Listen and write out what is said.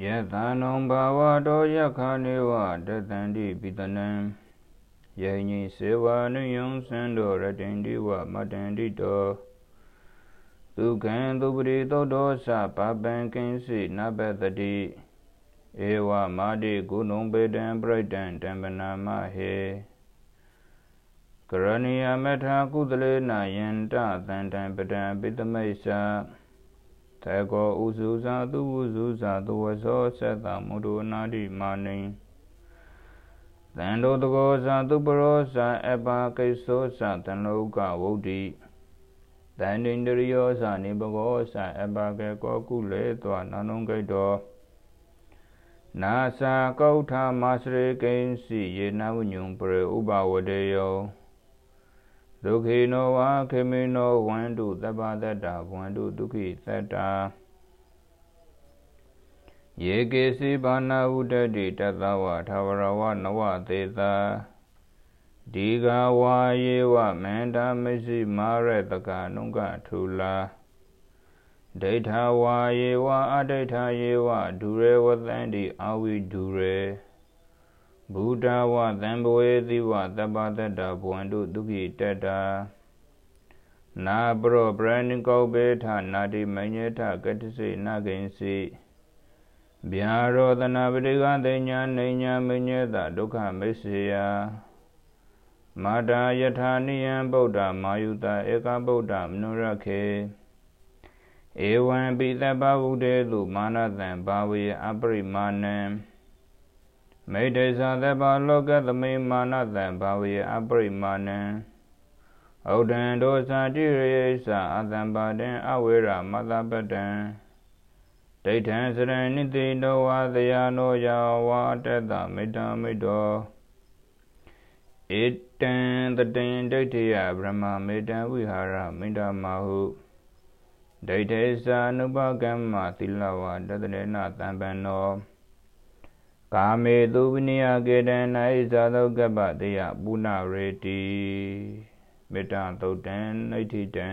ယသနံဘာဝတောယခာနေဝတတန္တိပိတနံယိညိစေဝနုယံစံတော်ရတင်တိဝမတန္တိတောဒုက္ခံဒုပရိသောတောသပပံကိဉ္စိနဘတတိဧဝမာတိကုဏုံပေတံပရိတံတံပနာမဟေကရဏီယမထာကုသလေနာယန္တသန္တံပဒံပိတမိစ္ဆာ တေကောဥစုဇာသူဝုစုဇာသူဝသောသတ္တမုဒ္ဒနာတိမာနိသံတောတကောဇာသူပရောဇာအပကိသောဇာတံလောကဝုဒ္ဓိတန်တိန္ဒရိယောဇာနိဘဂောဇာအပကေကောကုလေတောနန္နုံကိတောနာသာကောဋ္ဌမစရေကိဉ္စီယေနဝညုံပရေဥပဝတေယော ဒုက္ခိနောဝါခေမိနောဝန္တုသဗ္ဗတတ္တဝန္တုဒုက္ခိသတ္တာယေကေစီဘာနာဥဒတိတတဝထာဝရဝနဝသေသာဒီဃဝါယေဝမန္တမရှိမာရတကနုကထူလာဒိဋ္ဌဝါယေဝအဒိဋ္ဌယေဝဒုရေဝသန္တိအာဝိဒုရေ ဘုဒ္ဓဝသံဘဝေတိဝသဗ္ဗတတ္တဘဝန္တုဒုက္ခိတတ္တာနာပရောပရဏိကောပေထနာတိမညေထကတ္တစေနာကိဉ္စီဗျာရောတနာပရိကသေညာနေညာမညေတဒုက္ခမစ္ဆေယမာတာယထာနိယံဗုဒ္ဓမာယုတဧကဗုဒ္ဓမနုရခေဧဝံပိသဗ္ဗဝုတေတုမာနတံဘာဝေအပရိမာဏံ မေတ္တေသသဗ္ဗလောကသမိမာနတံဘာဝေအပရိမာဏံဩဒံဒောသတိရေသအတံပါတံအဝေရမတပတံဒိဋ္ဌံစရဏိတိတောဝါသယနောယဝါတတမေတ္တမိတောဧတံတတံဒိဋ္ဌိယဗြဟ္မာမေတ္တဝိဟာရမိတ္တမဟုဒိဋ္ဌေသာနုပကမ္မသီလဝတတရေနတံပံနော ကာမေသူဝိနိယကေတံနာဣဇာသောကပ္ပတေယပုဏ္ဏရေတိမေတ္တာသုတ်တံနိဋ္ဌိတံ